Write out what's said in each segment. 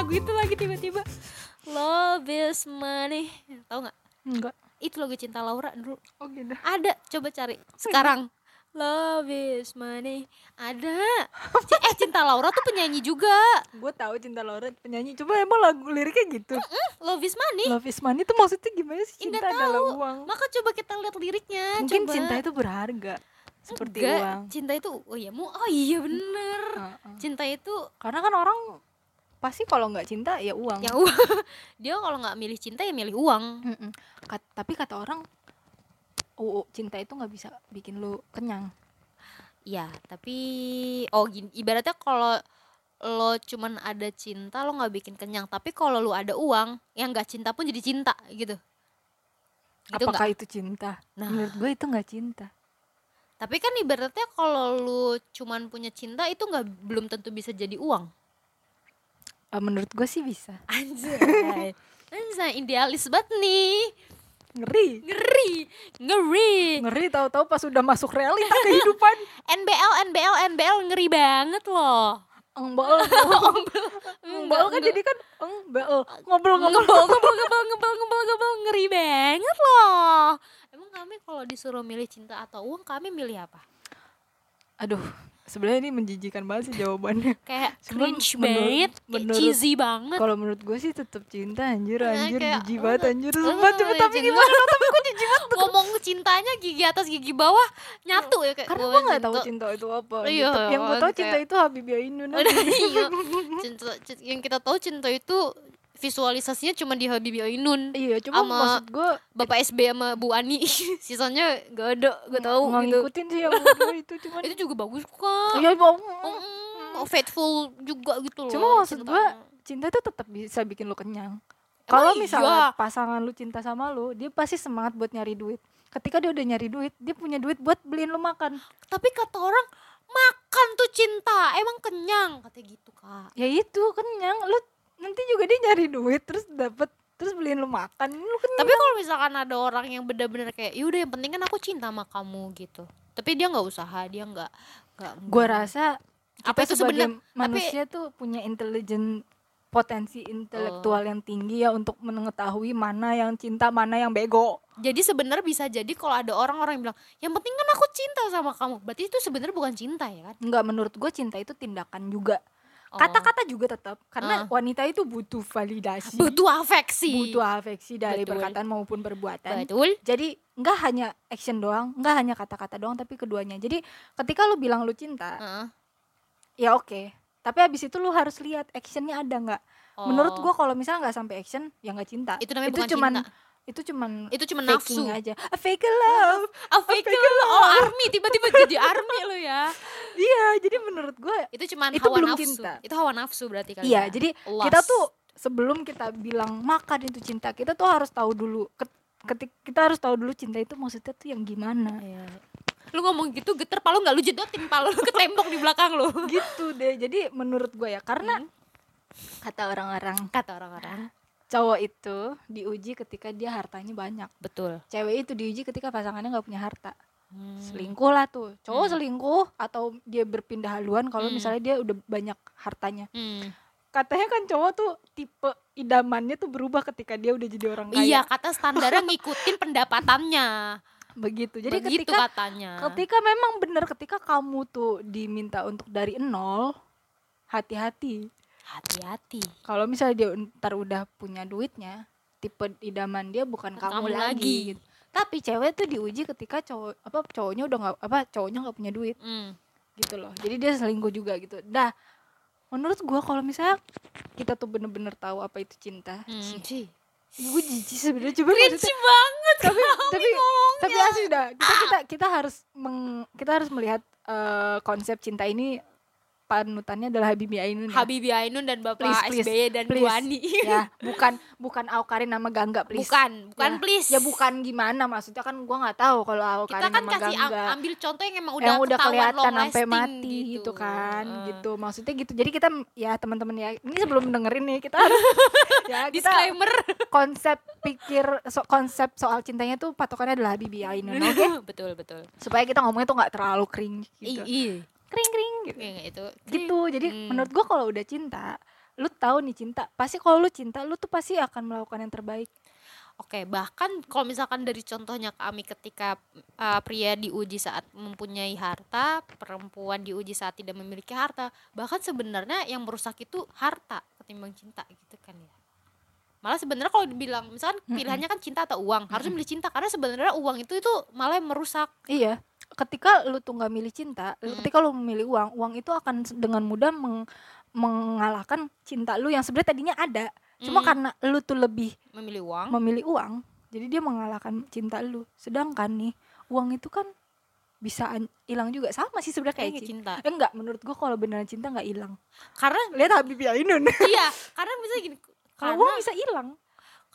lagu itu lagi tiba-tiba. Love is money. Tahu nggak? Enggak. Itu lagu cinta Laura dulu. Oh gitu. Ada coba cari. Sekarang. Love is money. Ada. C- eh cinta Laura tuh penyanyi juga. Gue tahu cinta Laura penyanyi. Coba emang lagu liriknya gitu. Love is money. Love is money itu maksudnya gimana sih Indah cinta adalah tahu. uang? Maka coba kita lihat liriknya mungkin coba. cinta itu berharga seperti Enggak, uang. Cinta itu oh iya mu oh iya bener. Heeh. cinta itu karena kan orang pasti kalau nggak cinta ya uang. Ya uang. Dia kalau nggak milih cinta ya milih uang. Mm-mm. Kat- tapi kata orang oh, cinta itu nggak bisa bikin lu kenyang. Ya tapi oh gini ibaratnya kalau lo cuman ada cinta lo nggak bikin kenyang. Tapi kalau lo ada uang yang nggak cinta pun jadi cinta gitu. Gitu apakah nggak itu cinta? Nah. menurut gue itu nggak cinta. Tapi kan ibaratnya kalau lu cuman punya cinta itu nggak belum tentu bisa jadi uang Eh, menurut gue sih bisa. Anjay. Anjay idealis banget nih. Ngeri. Ngeri. Ngeri. Ngeri tahu-tahu pas udah masuk realita kehidupan. NBL NBL NBL ngeri banget loh. Engbel. Engbel. Kan jadi kan engbel. Ngobrol ngobrol ngebel ngebel ngebel ngebel ngebel ngebel ngeri banget loh. Emang kami kalau disuruh milih cinta atau uang kami milih apa? Aduh sebenarnya ini menjijikan banget sih jawabannya kayak Cuma cringe banget cheesy banget kalau menurut gue sih tetap cinta anjir Ya, anjir kayak, jijik banget anjir eh, sumpah cuma tapi jijik gimana dong tapi gue jijik banget ngomong cintanya gigi atas gigi bawah nyatu ya kayak karena gua gue nggak tahu cinta. itu apa Iya, gitu. yang gue tahu cinta itu Habibie Ainun iya. cinta- yang kita tahu cinta itu visualisasinya cuma di Habibie Ainun iya cuma Sama maksud gue Bapak SB sama Bu Ani sisanya gak ada gak tahu gitu ngikutin sih yang itu cuman itu juga bagus kok iya mau Mm, faithful juga gitu loh Cuma maksud gua cinta itu tetap bisa bikin lu kenyang. Kalau iya? misalnya pasangan lu cinta sama lu, dia pasti semangat buat nyari duit. Ketika dia udah nyari duit, dia punya duit buat beliin lu makan. tapi kata orang makan tuh cinta emang kenyang kata gitu kak Ya itu kenyang. Lu nanti juga dia nyari duit terus dapat terus beliin lu makan. Lu kenyang. tapi kalau misalkan ada orang yang benar-benar kayak yaudah yang penting kan aku cinta sama kamu gitu tapi dia nggak usaha dia nggak nggak gua rasa Apa itu sebagai sebenarnya- tapi- manusia tuh punya intelijen potensi intelektual yang tinggi ya untuk mengetahui mana yang cinta, mana yang bego. jadi sebenarnya bisa jadi kalau ada orang-orang yang bilang yang penting kan aku cinta sama kamu berarti itu sebenarnya bukan cinta ya kan Enggak menurut gue cinta itu tindakan juga. Oh. Kata-kata juga tetap karena Ah. wanita itu butuh validasi. butuh afeksi butuh afeksi dari Betul. perkataan maupun perbuatan. betul Jadi nggak hanya action doang, nggak hanya kata-kata doang, tapi keduanya. Jadi ketika lu bilang lu cinta, Heeh. ya oke. Tapi habis itu lu harus lihat actionnya ada nggak. Menurut Oh. gua kalau misalnya nggak sampai action, ya nggak cinta. itu namanya bukan cuman cinta itu cuman itu cuma faking nafsu aja. A fake love. Oh, fake love. Oh, army tiba-tiba jadi army lo ya. Iya, jadi menurut gua Itu cuman Itu hawa belum nafsu. cinta. Itu hawa nafsu berarti kali Iya, ya. jadi Lust. kita tuh sebelum kita bilang makan itu cinta, kita tuh harus tahu dulu. Ket- Ketik kita harus tahu dulu cinta itu maksudnya tuh yang gimana. Iya. Lu ngomong gitu geter palu nggak lu jedotin palu lu ke tembok di belakang lu. gitu deh. Jadi menurut gue ya, karena Hmm. kata orang-orang Kata orang-orang. cowok itu diuji ketika dia hartanya banyak. Betul. Cewek itu diuji ketika pasangannya nggak punya harta. Hmm. Selingkuh lah tuh. Cowok Hmm. selingkuh atau dia berpindah haluan kalau Hmm. misalnya dia udah banyak hartanya. Hmm. Katanya kan cowok tuh tipe idamannya tuh berubah ketika dia udah jadi orang kaya. Iya, kata standarnya ngikutin pendapatannya. Begitu. Jadi Begitu ketika katanya. ketika memang benar ketika kamu tuh diminta untuk dari nol hati-hati Hati-hati. kalau misalnya dia ntar udah punya duitnya tipe idaman dia bukan Bukan kamu, kamu lagi, lagi. gitu. Tapi cewek tuh diuji ketika cowok apa cowoknya udah nggak apa cowoknya nggak punya duit. Hmm. gitu loh. Jadi dia selingkuh juga gitu. Dah menurut gua kalau misalnya kita tuh bener-bener tahu apa itu cinta Hmm. Cih, gue jijik sebenarnya. Coba Cringe banget tapi tapi ngomongnya. tapi asli dah. Kita kita kita harus meng, kita harus melihat eh, konsep cinta ini panutannya adalah Habibie Ainun ya. Habibie Ainun dan Bapak Please, please, SBY dan Bu please. Ani. ya bukan bukan Aukarin nama Gangga please Bukan, bukan Ya. please. ya bukan gimana maksudnya kan gua nggak tahu kalau Aukarin Kita kan nama kasih Gangga ambil contoh yang emang udah yang udah kelihatan sampai mati gitu, kan Eh. gitu maksudnya gitu jadi kita ya teman-teman ya ini sebelum dengerin nih kita ya kita Disclaimer. konsep pikir so- konsep soal cintanya tuh patokannya adalah Habibie Ainun oke betul, betul. supaya kita ngomongnya tuh nggak terlalu cringe I- gitu Iya. Kring kring gitu. Itu. gitu. Jadi Hmm. menurut gua kalau udah cinta lu tahu nih cinta. Pasti kalau lu cinta lu tuh pasti akan melakukan yang terbaik. Oke, bahkan kalau misalkan dari contohnya kami ketika uh, pria diuji saat mempunyai harta, perempuan diuji saat tidak memiliki harta, bahkan sebenarnya yang merusak itu harta ketimbang cinta gitu kan ya. Malah sebenarnya kalau dibilang misalkan pilihannya kan cinta atau uang, harusnya milih cinta. Karena sebenarnya uang itu itu malah yang merusak. iya ketika lu tuh nggak milih cinta ketika lu memilih uang uang itu akan dengan mudah meng- mengalahkan cinta lu yang sebenarnya tadinya ada cuma Mm. karena lu tuh lebih Memilih uang. memilih uang jadi dia mengalahkan cinta lu sedangkan nih uang itu kan bisa an- hilang juga sama sih sebenarnya kayak Kayak cinta cinta. eh, enggak menurut gua kalau beneran cinta nggak hilang Karena lihat Habibie Ainun iya, karena bisa gini. kalau uang bisa hilang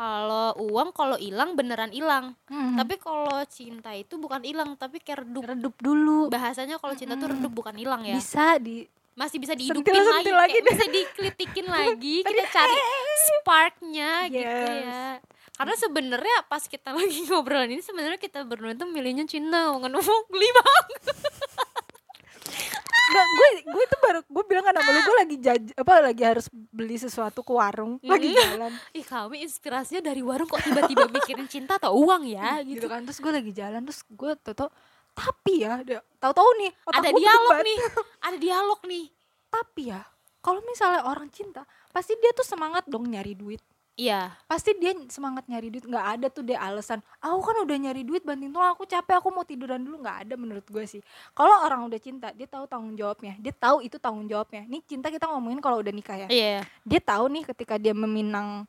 kalau uang kalau hilang beneran hilang. Hmm. Tapi kalau cinta itu bukan hilang, tapi kayak redup. redup dulu Bahasanya kalau cinta tuh Mm-mm. redup bukan hilang ya. bisa di masih bisa Sentil- dihidupin lagi, sentil lagi bisa dikelitikin lagi kita cari sparknya gitu Yes. ya karena sebenarnya pas kita lagi ngobrolin ini sebenarnya kita berdua tuh milihnya cinta bukan uang lima Nggak, gue gue itu baru gue bilang kan sama lu gue lagi jaj apa lagi harus beli sesuatu ke warung lagi jalan. Ih kami inspirasinya dari warung kok tiba-tiba mikirin cinta atau uang ya gitu gitu. kan. Terus gue lagi jalan terus gue tau tapi ya tahu-tahu nih otak ada dialog berdebat. nih ada dialog nih. Tapi ya kalau misalnya orang cinta pasti dia tuh semangat dong nyari duit iya. Pasti dia semangat nyari duit. Nggak ada tuh dia alasan aku kan udah nyari duit banting tulang aku capek aku mau tiduran dulu. Nggak ada menurut gue sih. Kalau orang udah cinta dia tahu tanggung jawabnya. Dia tahu itu tanggung jawabnya. Nih cinta kita ngomongin kalau udah nikah ya. Iya dia tahu nih ketika dia meminang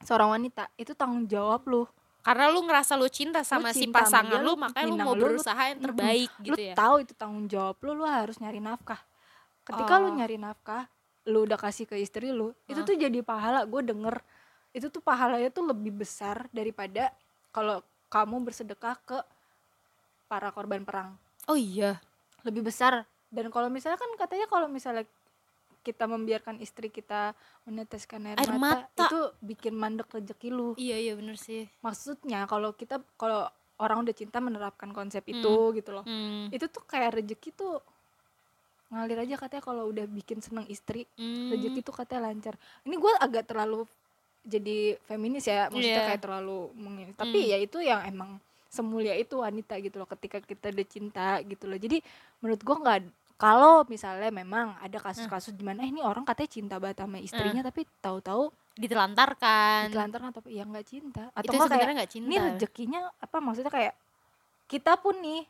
seorang wanita itu tanggung jawab lu. Karena lu ngerasa lu cinta sama si cinta sama pasangan dia, lu lu makanya lu mau lu, lu- berusaha yang terbaik lu gitu ya. tahu itu tanggung jawab lu lu harus nyari nafkah. Ketika lu Oh. nyari nafkah lu udah kasih ke istri lu itu Hah? tuh jadi pahala. Gue denger itu tuh pahalanya tuh lebih besar daripada kalau kamu bersedekah ke para korban perang. Oh iya. Lebih besar. Dan kalau misalnya kan katanya kalau misalnya kita membiarkan istri kita meneteskan air, Air mata, mata. itu bikin mandek rezeki lu. Iya iya bener sih. Maksudnya kalau kita kalau orang udah cinta menerapkan konsep itu gitu loh. Hmm. itu tuh kayak rezeki tuh ngalir aja katanya kalau udah bikin seneng istri Hmm. rezeki tuh katanya lancar. Ini gue agak terlalu jadi feminis ya maksudnya Iya. kayak terlalu mengini tapi Hmm. ya itu yang emang semulia itu wanita gitu loh ketika kita udah cinta gitu loh. Jadi menurut gue nggak kalau misalnya memang ada kasus-kasus di mana eh ini orang katanya cinta banget sama istrinya tapi tahu-tahu ditelantarkan. Ditelantarkan atau ya nggak cinta. Atau itu nggak kayak sebenarnya nggak cinta. ini rezekinya apa? Maksudnya kayak kita pun nih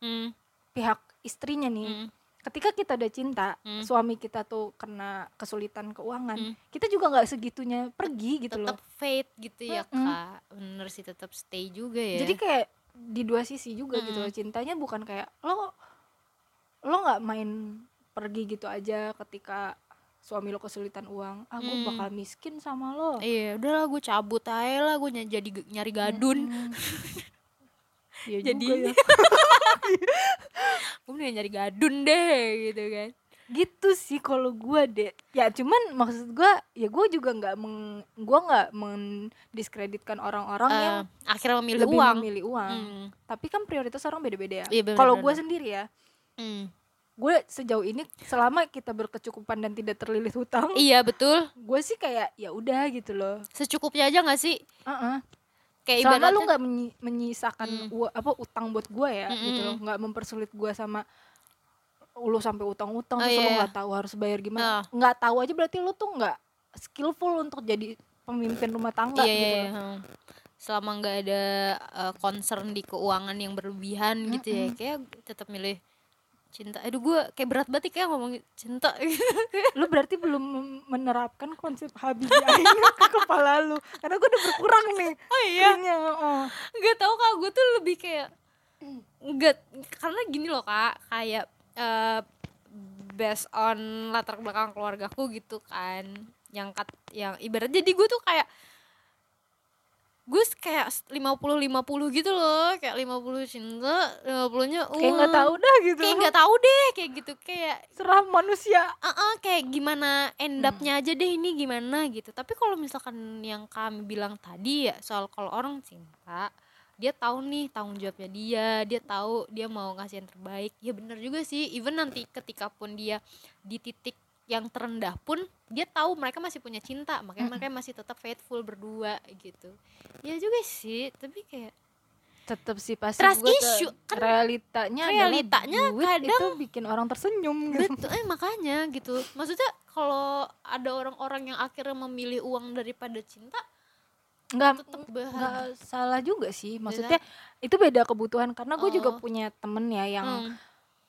Hmm, pihak istrinya nih hmm, ketika kita udah cinta Hmm. suami kita tuh kena kesulitan keuangan Hmm. kita juga nggak segitunya pergi gitu tetap loh fate gitu ya Mm-mm. kak bener sih tetap stay juga ya jadi kayak di dua sisi juga gitu Mm-mm. loh cintanya bukan kayak lo lo nggak main pergi gitu aja ketika suami lo kesulitan uang ah gue Hmm. bakal miskin sama lo iya udahlah gue cabut aja lah gue jadi nyari gadun Mm-mm. Iya Jadi- juga ya. gue mending nyari gadun deh gitu kan. Gitu sih kalau gue deh ya cuman maksud gue ya gue juga nggak meng gue nggak mendiskreditkan orang-orang yang Eh, akhirnya memilih lebih uang. memilih uang. Hmm, tapi kan prioritas orang beda-beda ya. Bener, kalau gue sendiri ya hmm. gue sejauh ini selama kita berkecukupan dan tidak terlilit hutang iya betul. gue sih kayak ya udah gitu loh. Secukupnya aja gak sih? Heeh. Kayak selama ibaratnya lu nggak menyi- menyisakan Hmm. ua- apa utang buat gue ya Mm-mm. gitu loh nggak mempersulit gue sama lu sampai utang-utang Oh, terus lu iya. nggak tahu harus bayar gimana Ah. nggak tahu aja berarti lu tuh nggak skillful untuk jadi pemimpin rumah tangga iya, gitu iya, loh. iya, hmm. selama nggak ada uh, concern di keuangan yang berlebihan gitu ya kayak tetap milih cinta. Aduh gue kayak berat banget kayak ngomong cinta. Lu berarti belum menerapkan konsep Habibie Ainun ke kepala lu. Karena gue udah berkurang nih oh kayaknya oh. nggak tahu kak. Gue tuh lebih kayak nggak karena gini loh kak. Kayak eh, based on latar belakang keluargaku gitu kan. Yang kat yang ibarat jadi gue tuh kayak gue kayak 50 50 gitu loh. Kayak 50 cinta 50 nya kayak nggak tahu dah gitu kayak nggak tahu deh kayak gitu. Kayak serah manusia. Ah kayak gimana end up-nya aja deh ini gimana gitu. Tapi kalau misalkan yang kami bilang tadi ya soal kalau orang cinta dia tahu nih tanggung jawabnya dia dia tahu dia mau ngasih yang terbaik. Ya bener juga sih even nanti ketika pun dia di titik yang terendah pun dia tahu mereka masih punya cinta makanya Mm-mm. mereka masih tetap faithful berdua gitu ya juga sih tapi kayak tetap sih pasti Trust tuh issue, kan realitanya realitanya duit kadang- itu bikin orang tersenyum gitu. betul eh makanya gitu maksudnya kalau ada orang-orang yang akhirnya memilih uang daripada cinta nggak nggak salah juga sih maksudnya itu beda kebutuhan karena gue juga Oh. punya temen ya yang Hmm,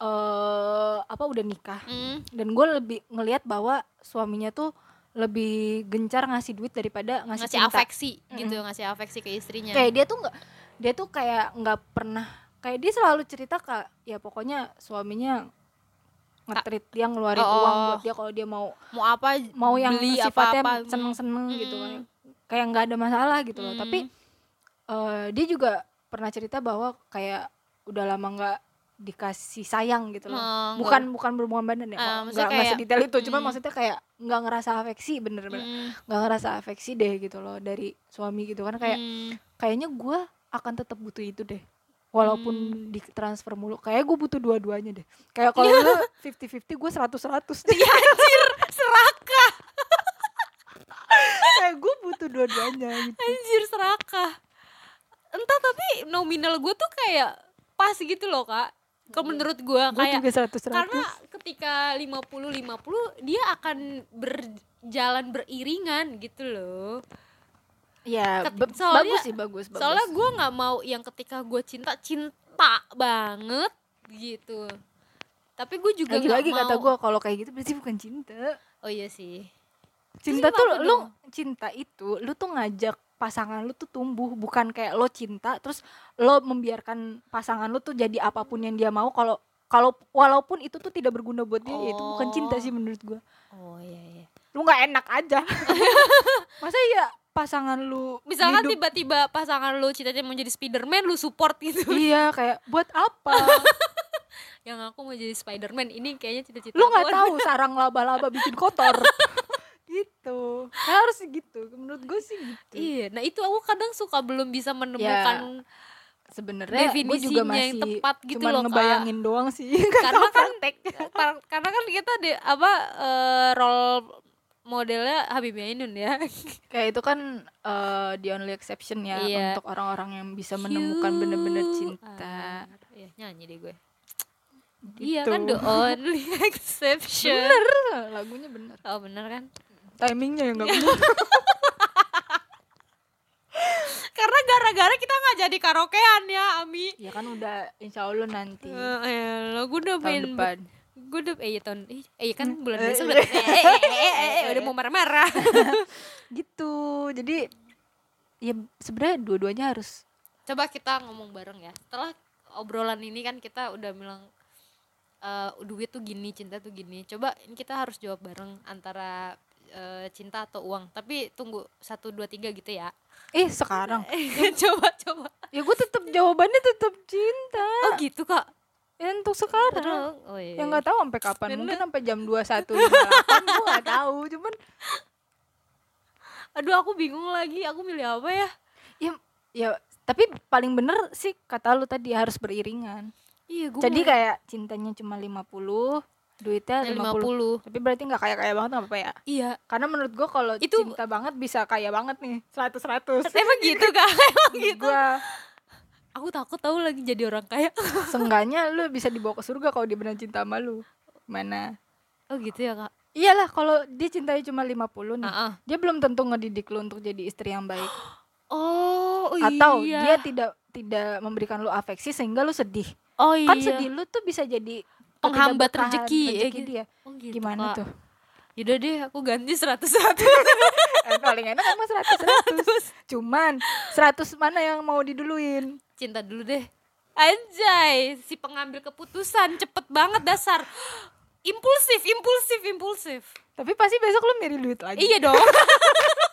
eh apa udah nikah hmm. dan gue lebih ngelihat bahwa suaminya tuh lebih gencar ngasih duit daripada ngasih, ngasih cinta afeksi gitu ngasih afeksi ke istrinya kayak dia tuh nggak dia tuh kayak nggak pernah kayak dia selalu cerita kak ya pokoknya suaminya ngetrit dia ngeluarin Oh. uang buat dia kalau dia mau mau apa mau yang beli sifatnya apa-apa seneng-seneng Mm. gitu kan kayak nggak ada masalah gitu loh Mm. tapi eh, dia juga pernah cerita bahwa kayak udah lama nggak dikasih sayang gitu loh. Oh, bukan bukan berhubungan badan ya Ah, nggak maksudnya nggak kayak- sedetail itu cuma Mm. maksudnya kayak nggak ngerasa afeksi bener-bener Hmm, nggak ngerasa afeksi deh gitu loh dari suami gitu kan kayak hmm. kayaknya gue akan tetap butuh itu deh. Walaupun Hmm. di transfer mulu kayak gue butuh dua-duanya deh. Kayak kalau lu 50-50 gue 100-100 Iya anjir serakah kayak gue butuh dua-duanya gitu. Anjir serakah entah tapi nominal gue tuh kayak pas gitu loh kak kalau menurut gue gue kayak juga 100-100 karena ketika 50-50 dia akan berjalan beriringan gitu loh. Ya Ket- soalnya- bagus sih bagus bagus. soalnya gue nggak mau yang ketika gue cinta cinta banget gitu. Tapi gue juga nggak lagi-lagi mau. kata gue kalau kayak gitu berarti bukan cinta. Oh iya sih. Cinta Terus tuh lu dong? cinta itu lu tuh ngajak pasangan lu tuh tumbuh bukan kayak lo cinta terus lo membiarkan pasangan lu tuh jadi apa pun yang dia mau kalau kalau walaupun itu tuh tidak berguna buat dia ya itu bukan cinta Oh. sih menurut gua. Oh iya iya. Lu nggak enak aja. Masa iya pasangan lu misalkan hidup- tiba-tiba pasangan lu cita-cita mau jadi Spiderman lu support gitu. Iya kayak buat apa? Yang aku mau jadi Spiderman ini kayaknya cita-cita lu nggak tahu sarang laba-laba bikin kotor gitu. Harus gitu. Menurut gue sih gitu. Iya nah itu aku kadang suka belum bisa menemukan sebenarnya gue juga definisinya yang masih tepat gitu loh, Kak. ngebayangin doang sih. Karena kan karena kan kita di apa eh, role modelnya Habibie Ainun ya. Kayak itu kan eh, the only exception ya Iya. untuk orang-orang yang bisa menemukan bener-bener cinta. Are- iya nyanyi deh gue. Iya kan Gitu. the only exception. Bener. Lagunya bener. Oh bener kan timingnya yang nggak bener. Karena gara-gara kita nggak jadi karaokean ya Ami. Ya kan udah insya Allah nanti Eh, lo gue udah tahun main depan. gue udah eh iya tahun eh, iya kan bulan Eh, besok eh, udah eh, eh, eh, eh, eh, eh, udah mau marah-marah. Gitu. Jadi ya sebenarnya dua-duanya harus coba kita ngomong bareng ya. Setelah obrolan ini kan kita udah bilang eh, duit tuh gini cinta tuh gini. Coba ini kita harus jawab bareng antara eh, cinta atau uang. Tapi tunggu satu dua tiga gitu ya. Eh sekarang? Coba coba. Ya gue tetap jawabannya tetap cinta. Oh gitu kak? Ya untuk sekarang. Oh iya ya nggak tahu sampai kapan. Bener. mungkin sampai jam 21.58 gue nggak tahu cuman aduh aku bingung lagi. Aku milih apa ya? Ya ya tapi paling bener sih kata lu tadi harus beriringan. Iya gue jadi kayak cintanya cuma 50 duitnya lima 50, puluh. Tapi berarti nggak kaya kaya banget apa-apa ya iya. Karena menurut gua kalau Itu- cinta banget bisa kaya banget nih 100 100 emang gitu kak? Emang gitu? gua. Aku takut tahu lagi jadi orang kaya. Seenggaknya lu bisa dibawa ke surga kalau dia benar cinta sama lu. Mana? Oh gitu ya kak? Iyalah kalau dia cintanya cuma 50 nih Ah, ah. dia belum tentu ngedidik lu untuk jadi istri yang baik. Oh atau iya. dia tidak tidak memberikan lu afeksi sehingga lu sedih. Oh iya. kan sedih lu tuh bisa jadi Penghambat rezeki, ya rezeki gitu. dia. Oh, gitu, gimana tuh? Yaudah deh aku ganti seratus satu eh, paling enak emang 100 100 cuman 100 mana yang mau diduluin cinta dulu deh. Anjay si pengambil keputusan cepet banget dasar. Impulsif impulsif impulsif. Tapi pasti besok lu mirip duit lagi. Iya dong